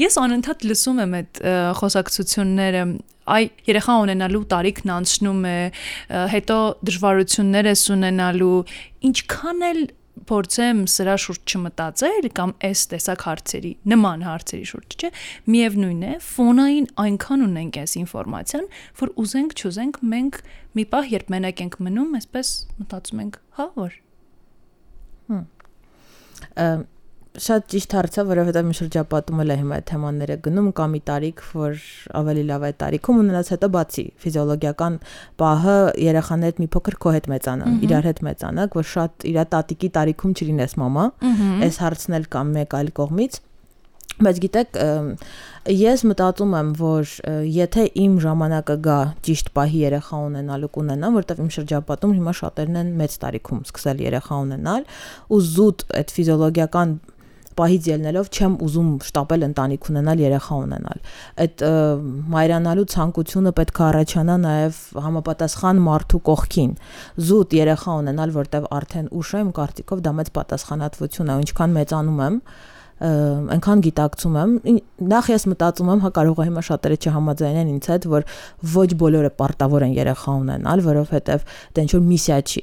Ես անընդհատ լսում եմ այդ խոսակցությունները, այ երեխա ունենալու տարիքն անցնում է, հետո դժվարություններ ես ունենալու, ինչքան էլ փորձեմ սրա շուրջ չմտածել կամ այս տեսակ հարցերի, նման հարցերի շուրջ, չէ, միևնույն է, ֆոնային այնքան ունենք այս ինֆորմացիան, որ ուզենք, չուզենք, մենք մի պահ երբ մենակ ենք մնում, այսպես մտածում ենք, հա, որ շատ ճիշտ հարց է, որովհետև մի շրջապատում էլ է հիմա այդ թեմաները գնում կամ ի տարիք, որ ավելի լավ է տարիքում ունենաց հետո բացի ֆիզիոլոգիական պահը երեխաներդ մի փոքր քո հետ մեծանան, իրար հետ մեծանակ, որ շատ իր տատիկի տարիքում չլինես մամա։ Այս հարցն էլ կամ մեկ այլ կողմից Բայց գիտեք, ես մտածում եմ, որ եթե իմ ժամանակը գա ճիշտ պահի երեխա ունենալու կունենամ, որտեվ իմ շրջապատում հիմա շատերն են մեծ տարիքում սկսել երեխա ունենալ, ու զուտ այդ ֆիզիոլոգիական պահից ելնելով չեմ ուզում շտապել ընտանիք ունենալ, երեխա ունենալ։ Այդ մայրանալու ցանկությունը պետք է առաջանա նաև համապատասխան մարդու կողքին։ Զուտ երեխա ունենալ, որտեվ արդեն ուշ եմ, կարծիքով դա մեծ պատասխանատվություն է, ինչքան մեծանում եմ, այնքան գիտակցում եմ նախ ես մտածում եմ հա կարող է հիմա շատերը չհամաձայնեն ինձ հետ որ ոչ բոլորը պարտավոր են երեխա ունենալ որովհետև դա ինչ որ միսիա չի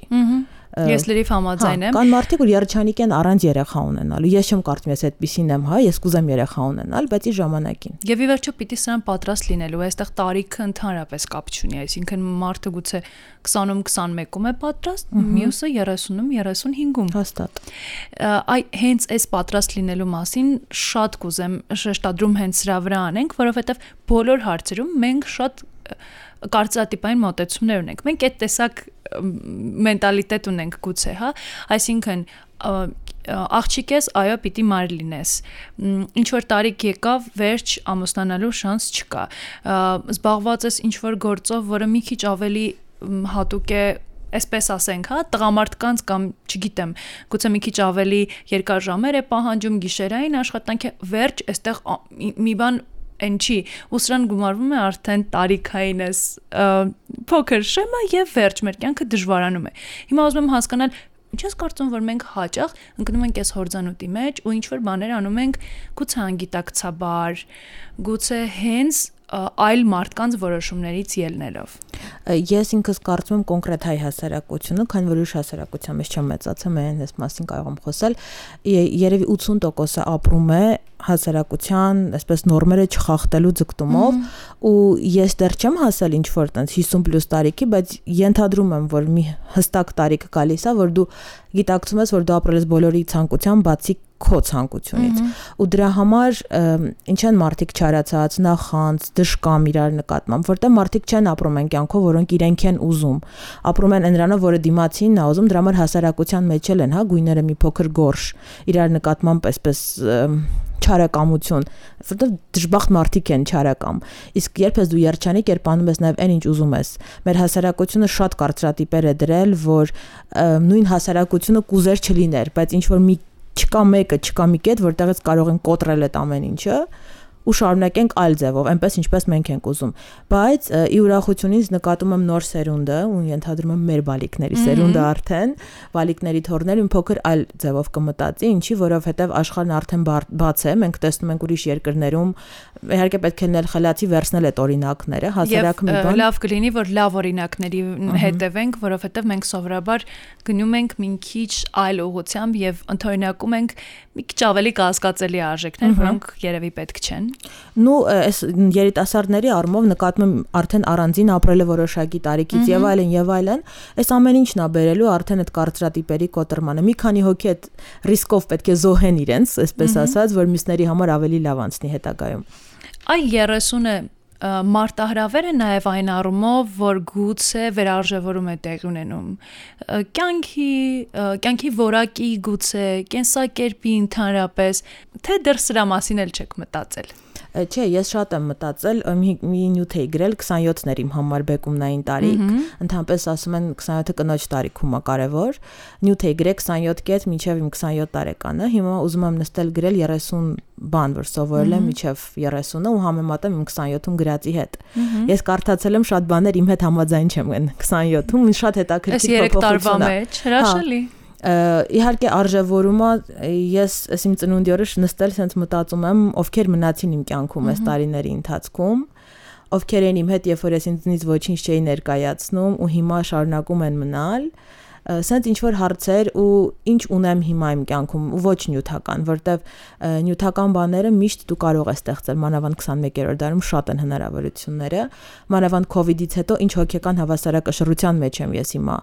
Ես լրիվ համաձայն եմ։ Կան մարդիկ, որ երջանիկ են առանց երեխա ունենալու։ Ես չեմ կարծում ես այդպեսին եմ, հա, ես կուզեմ երեխա ունենալ, բայց ի ժամանակին։ Եվ ի վերջո պիտի սրան պատրաստ լինելու, այստեղ տարիքը ընդհանրապես կապ չունի, այսինքն մարդը գուցե 20-ում 21-ում է պատրաստ, մյուսը 30-ում 35-ում։ Հաստատ։ Այ հենց այս պատրաստ լինելու մասին շատ կուզեմ շեշտադրում հենց սրա վրա անենք, որովհետև բոլոր հարցերում մենք շատ կարծրատիպային մոտեցումներ ունենք։ Մենք այդ տեսակ մենտալիտետ ունենք գուցե, հա, այսինքն աղջիկ ես, այո, պիտի մար լինես։ Ինչ որ տարիք եկավ, վերջ ամուսնանալու շանս չկա։ Զբաղված ես ինչ որ գործով, որը մի քիչ ավելի հատուկ է այսպես ասենք, հա, տղամարդկանց կամ, չգիտեմ, գուցե մի քիչ ավելի երկար ժամեր է պահանջում գիշերային աշխատանքի վերջ, այստեղ մի բան այն չի ու սրան գումարվում է արդեն տարիքային էս փոքր շեմա եւ վերջ մեր կյանքը դժվարանում է հիմա ուզում եմ հասկանալ Ինչ ես կարծում որ մենք հաճախ ընկնում ենք այս հորձանուտի մեջ ու ինչ որ բաներ անում ենք գուցե անգիտակցաբար, գուցե հենց այլ մարդկանց որոշումներից ելնելով։ Ես ինքս կարծում եմ կոնկրետ հայ հասարակությունը, քանի որ ուրիշ հասարակության մեջ չեմ մեծացել, մեն այս մասին կարող եմ խոսել, երևի 80%-ը ապրում է հասարակության, այսպես նորմերը չխախտելու ձգտումով ու ես դեռ չեմ հասել ինչ որ տենց 50+ տարիքի, բայց ենթադրում եմ, որ մի հստակ տարիք գալիս է, որ դու գիտակցում ես, որ դու ապրել ես բոլորի ցանկության, բացի քո ցանկությունից ու դրա համար ինչ են մարդիկ չարացած նախանց դժկամ իրար նկատմամբ որտեղ մարդիկ չեն ապրում են կյանքով որոնք իրենք են ուզում ապրում են այնրանով որը դիմացին նա ուզում դրա համար հասարակության մեջ են հա գույները մի փոքր գորշ իրար նկատմամբ այսպես չարակամություն, որտեղ դժբախտ մարդիկ են չարակամ։ Իսկ երբ ես դու երջանիկ երբանում ես նաև այն ինչ ուզում ես։ Մեր հասարակությունը շատ կարծրատիպեր է դրել, որ նույն հասարակությունը կուզեր չլիներ, բայց ինչ որ մի չկա մեկը, չկա մի կետ, որտեղից կարող են կոտրել այդ ամեն ինչը ու շարունակենք այլ ձևով, այնպես ինչպես մենք ենք ուզում։ Բայց ի ուրախությունից նկատում եմ նոր սերունդը, ու ենթադրում եմ մեր բալիկների սերունդը արդեն, բալիկների թորները մի փոքր այլ ձևով կմտածի, ինչի, որովհետև աշխարհն արդեն բաց է, մենք տեսնում ենք ուրիշ երկրներում, իհարկե պետք է նել խելացի վերցնել այդ օրինակները, հասարակ մի բան։ Լավ կլինի, որ լավ օրինակների հետևենք, որովհետև մենք սովորաբար գնում ենք մի քիչ այլ ուղությամբ եւ ընդօրինակում ենք մի քիչ ավելի կասկածելի արժեքներ, որոնք երևի պետք չեն։ Նու այս երիտասարդների առումով նկատում եմ արդեն առանձին ապրելը որոշակի տարիքից եւ այլն եւ այլն, այս ամեն ինչն է բերելու արդեն այդ կարծրատիպերի կոտրմանը։ Մի քանի հոգի այդ ռիսկով պետք է զոհեն իրենց, այսպես ասած, որ մյուսների համար ավելի լավ անցնի հետագայում։ Այ 30-ը մարտահրավեր է նաև այն առումով, որ գուցե վերարժևորում է տեղի ունենում։ Կյանքի, կյանքի որակի գուցե, կենսակերպի ընդհանրապես, թե դեռ սրա մասին էլ չեք մտածել։ Չէ, ես շատ եմ մտածել, մի, մի նյութ էի գրել 27-ն էր իմ համար բեկումնային տարիք, ընդհանրապես ասում են 27-ը կնոջ տարիքում է կարևոր։ Նյութ էի գրել 27 կետ մինչև իմ 27 տարեկանը։ Հիմա ուզում եմ նստել գրել 30 բան, որ սովորել եմ մինչև 30-ը ու համեմատեմ իմ 27-ում գրածի հետ։ Ես կարդացել եմ շատ բաներ իմ հետ համաձայն չեմ այն 27-ում, շատ հետաքրքիր փոփոխություն է։ Այս 3 տարվա մեջ հրաշալի։ Հա իհարկե արժևորումը ես այս իմ ծնունդի օրը նստել sense մտածում եմ ովքեր մնացին իմ կյանքում այս տարիների ընթացքում ովքեր են իմ հետ երբ որ ես ինձնից ոչինչ չէի ներկայացնում ու հիմա շարունակում են մնալ սենց ինչ որ հարցեր ու ինչ ունեմ հիմա իմ կյանքում ու ոչ նյութական, որտեվ նյութական բաները միշտ դու կարող ես ստեղծել, մանավանդ 21-րդ դարում շատ են հնարավորությունները, մանավանդ իդից հետո ինչ հոգեկան հավասարակշռության մեջ եմ ես հիմա,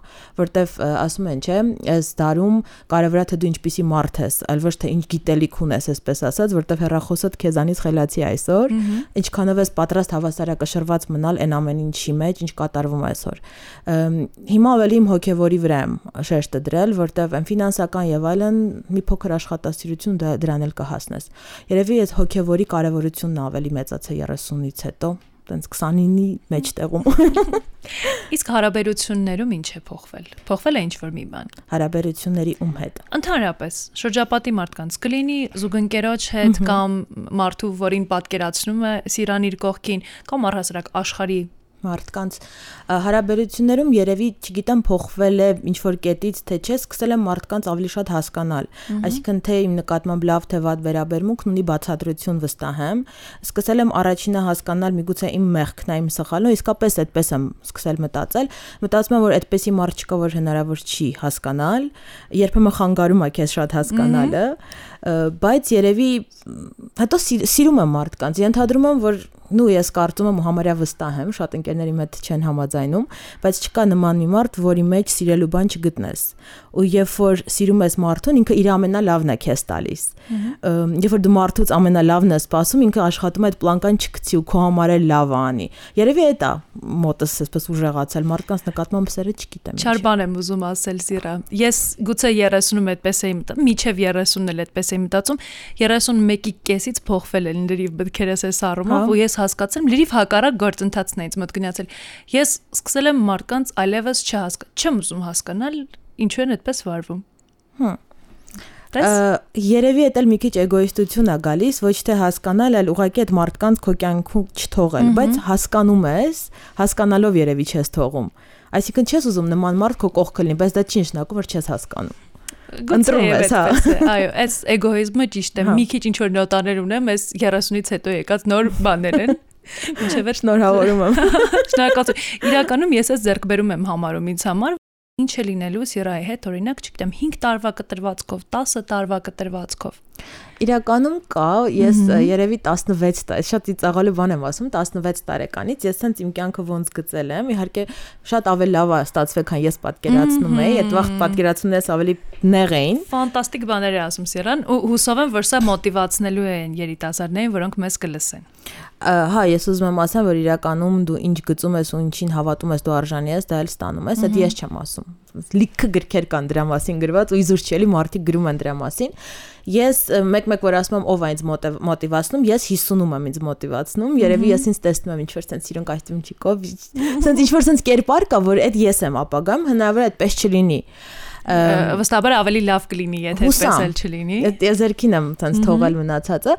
որտեվ ասում են, չէ, այս դարում կարևոր է թե դու ինչպիսի մարդ ես, այլ ոչ թե ինչ գիտելիք ունես, այսպես ասած, որտեվ հերախոսդ քեզանից խելացի այսօր, ինչքանով ես պատրաստ հավասարակշռված մնալ այն ամեն ինչի մեջ, ինչ կատարվում այսօր։ Հիմա ավելի իմ հոգևորի վրա եմ շեշտը դրել, որտեվ այն ֆինանսական եւ այլն մի փոքր աշխատասիրություն դա դրան էլ կհասնես։ Երևի այս հոգեվորի կարևորությունն ավելի մեծացել 30-ից հետո տենց 29-ի մեջտեղում։ Իսկ հարաբերություններում ինչ է փոխվել։ Փոխվել է ինչ որ մի բան։ Հարաբերությունների ում հետ։ Ընդհանրապես, շրջապատի մարդկանց կլինի զուգընկերոջ հետ կամ մարդու, որին պատկերացնում է Սիրան իր կողքին, կամ առհասարակ աշխարհի մարդկանց հարաբերություններում երևի, չգիտեմ, փոխվել է ինչ որ կետից, թե չէ, սկսել եմ մարդկանց ավելի շատ հասկանալ։ Այսինքն թե իմ նկատմամբ լավ թե վատ վերաբերմունքն ունի բացատրություն վստահեմ, սկսել եմ առաջինը հասկանալ միգուցե իմ մեղքն է, իմ սխալն է, իսկապես այդպես եմ սկսել մտածել։ Մտածում եմ, որ այդպեսի մարդ չկա, որ հնարավոր չի հասկանալ, երբեմն խանգարում է քեզ շատ հասկանալը, բայց երևի հետո սիրում եմ մարդկանց։ Ենթադրում եմ, որ նու ես կարծում եմ համարյա վստահ եմ, շատ ընկերների հետ չեն համաձայնում, բայց չկա նման մի մարդ, որի մեջ սիրելու բան չգտնես։ Ու երբ որ սիրում ես մարդուն, ինքը իր ամենալավն է քեզ տալիս։ Երբ որ դու մարդուց ամենալավն ես սպասում, ինքը աշխատում է այդ պլանկան չգցի ու քո համար է լավ անի։ Երևի այդ է մոտս այսպես ուժեղացել մարդկանց նկատմամբ սերը չգիտեմ։ Չար բան եմ ուզում ասել Զիրա։ Ես գուցե 30-ում այդպես էի մտածում, միջև 30-ն էլ այդպես էի մտածում, 31-ի կեսից փոխվել են լրիվ բդքերս այս առումով ու ես հասկացել, լրիվ հակառակ գործընթացն է ինձ մոտ գնացել։ Ես սկսել եմ մարդկանց այլևս չհասկա, չեմ ուզում հասկանալ ինչու են այդպես վարվում։ Հմ երևի այդ էլ մի քիչ էգոիստություն է գալիս, ոչ թե հասկանալ, այլ ուղղակի այդ մարդկանց քո կյանքում չթողել, բայց հասկանում ես, հասկանալով երևի չես թողում։ Այսինքն չես ուզում նման մարդ քո կողքը լինի, բայց դա չի նշանակում, որ չես հասկանում ընտրում ես, հա։ Այո, այս էգոիզմը ճիշտ է։ հա։ Մի քիչ ինչ որ նոտաներ ունեմ, այս 30-ից հետո եկած նոր բաներ են։ Ինչեւ շնորհավորում եմ։ Շնորհակալություն։ Իրականում ես այս ձեռք բերում եմ համարում ինձ համար, ինչ է լինելու Սիրայի հետ, օրինակ, չգիտեմ, 5 տարվա կտրվածքով, 10 տարվա կտրվածքով։ Իրականում կա, ես երևի 16 տարի, շատ ծիծաղալու բան եմ ասում, 16 տարեկանից ես ցենց իմ կյանքը ոնց գծել եմ, իհարկե շատ ավելի լավ է ստացվել, քան ես պատկերացնում էի, այդ վաղ պատկերացումներս ավելի նեղ էին։ Ֆանտաստիկ բաներ է ասում Սիրան, ու հուսով եմ, որ սա մոտիվացնելու է երիտասարդներին, որոնք մեզ կլսեն հա ես ուզում եմ ասեմ որ իրականում դու ինչ գծում ես ու ինչին հավատում ես դու արժանի ես դա էլ ստանում ես դա ես չեմ ասում լիքը գրքեր կան դրա մասին գրված ու իզուրչելի մարդիկ գրում են դրա մասին ես մեկ-մեկ որ ասում եմ ով այնց մոտիվացնում ես 50-ում եմ ինձ մոտիվացնում երևի ես ինձ տեսնում եմ ինչ որ sense իրոն կայտում չիկով sense ինչ որ sense կերպար կա որ այդ ես եմ ապագամ հնարավոր է այդպես չլինի վստահաբար ավելի լավ կլինի, եթե այդպես էլ չլինի։ Ես երկին եմ ցած թողել մնացածը,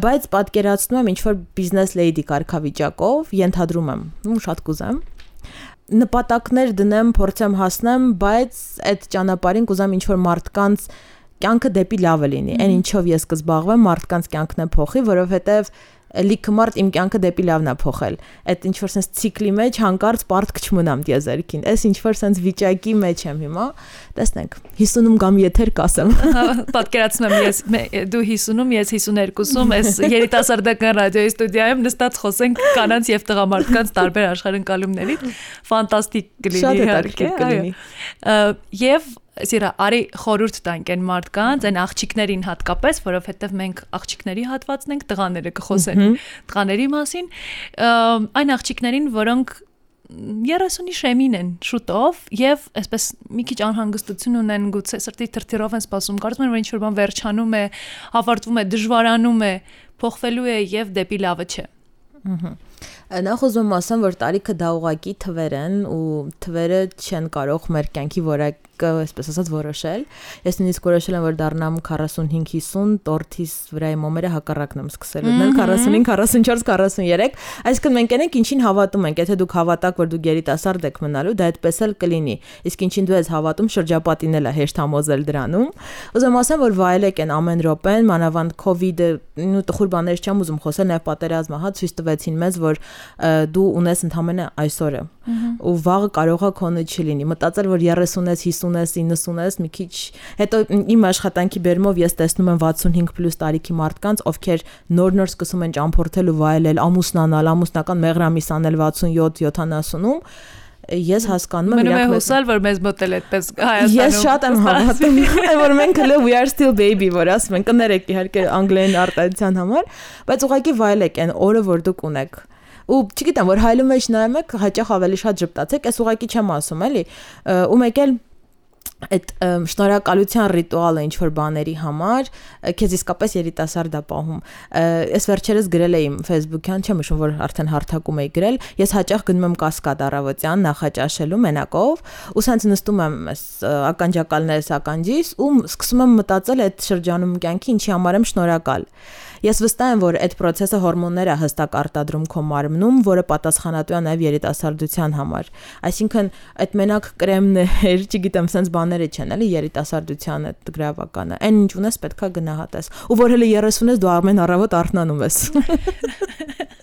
բայց պատկերացնում եմ ինչ որ բիզնես լեյդի կարգավիճակով ենթադրում եմ, ու շատ կուզեմ նպատակներ դնեմ, փորձեմ հասնեմ, բայց այդ ճանապարհին կուզեմ ինչ որ մարդկանց կյանքը դեպի լավը լինի։ Այն ինչով ես կզբաղվեմ, մարդկանց կյանքն է փոխի, որովհետև լիքը մարդ իմ կյանքը դեպի լավն է փոխել։ Այդ ինչ որ sense ցիկլի մեջ հանկարծ պարտք չմնամ դիեզերքին։ Այս ինչ որ sense վիճակի մեջ եմ հիմա։ Տեսնենք 50-ում գամ եթեր կասեմ։ Պատկերացնում եմ ես դու 50-ում, ես 52-ում, այս երիտասարդական ռադիոյի ստուդիայում նստած խոսենք կանանց եւ տղամարդկանց տարբեր աշխարհընկալումների։ Ֆանտաստիկ կլինի իհարկե, այո։ Եվ սիրա արի խորուրդ տանք այն մարդկանց, այն աղջիկներին հատկապես, որովհետև մենք աղջիկների հատվածն ենք, տղաները կխոսեն տղաների մասին, այն աղջիկներին, որոնք 30-ի շեմին են շուտով եւ այսպես մի քիչ անհանգստություն ունեն գուցե սրտի թրթիրով են սպասում կարծում են որ ինչ որ բան վերջանում է ավարտվում է դժվարանում է փոխվելու է եւ դեպի լավը չէ ըհը Նախ ուզում ասեմ, որ տարիքը դա ուղակի թվեր են ու թվերը չեն կարող մեր կյանքի որակ այսպես ասած որոշել։ Ես նույնիսկ որոշել եմ, որ դառնամ 45-50, տորթիս վրայի մոմերը հակառակն եմ սկսել ուտնել 45, 44, 43։ Այսինքն մենք ենք ինչին հավատում ենք, եթե դուք հավատաք, որ դուք երիտասարդ եք մնալու, դա այդպես էլ կլինի։ Իսկ ինչին դու ես հավատում, շրջապատին էլ է հեշտ համոզել դրանում։ Ուզում ասեմ, որ վայելեք են ամեն րոպեն, մանավանդ կ ូវ իդը, նու տխուր բաներ չեմ ուզում խոսել, նաև պատերազմը, հա, ցույց տվեցին մեզ, որ դու ունես ընդամենը այսօրը ու վաղը կարողա քոնը չլինի մտածել որ 30-ից 50-ից 90-ից մի քիչ հետո իմ աշխատանքի բերումով ես տեսնում եմ 65+ տարիքի մարդկանց ովքեր նոր-նոր սկսում են ճամփորդել ու վայելել ամուսնանալ ամուսնական մեղրամիս անել 67 70-ում ես հասկանում եմ իրաք հուսալ որ մեզ մոտ էլ այդպես Հայաստանում Ես շատ եմ հավատում որ մենք հələ we are still baby որ ասում են կներեք իհարկե անգլերեն արտադրության համար բայց ուղղակի վայելեք այն օրը որ դուք ունեք ու չգիտեմ որ հայլու մեջ նայում եք հաճախ ավելի շատ ճպտացեք այս ուղակի չեմ ասում էլի ու մեկ էլ այդ շնորհակալության ռիտուալը ինչ որ բաների համար քեզ իսկապես երիտասարդ է պահում ես վերջերս գրել էի Facebook-յան չեմ հիշում որ արդեն հարթակում էի գրել ես հաճախ գնում եմ կասկադ առավոտյան նախաճաշելու մենակով ու սենց նստում եմ այս ականջակալներս ականջիս ու սկսում եմ մտածել այդ շրջանում կյանքի ինչի համար եմ շնորհակալ Ես վստահ եմ, որ այդ process-ը հորմոններ է հստակ արտադրում քո մարմնում, որը պատասխանատու է նաև երիտասարդության համար։ Այսինքն այդ մենակ կրեմներ, չգիտեմ, sense բաները չեն, էլի երիտասարդության այդ գրավականը։ Այն ինչ ունես պետքա գնահատես։ Ու որ հələ 30-ից դու ամեն առավոտ արթնանում ես։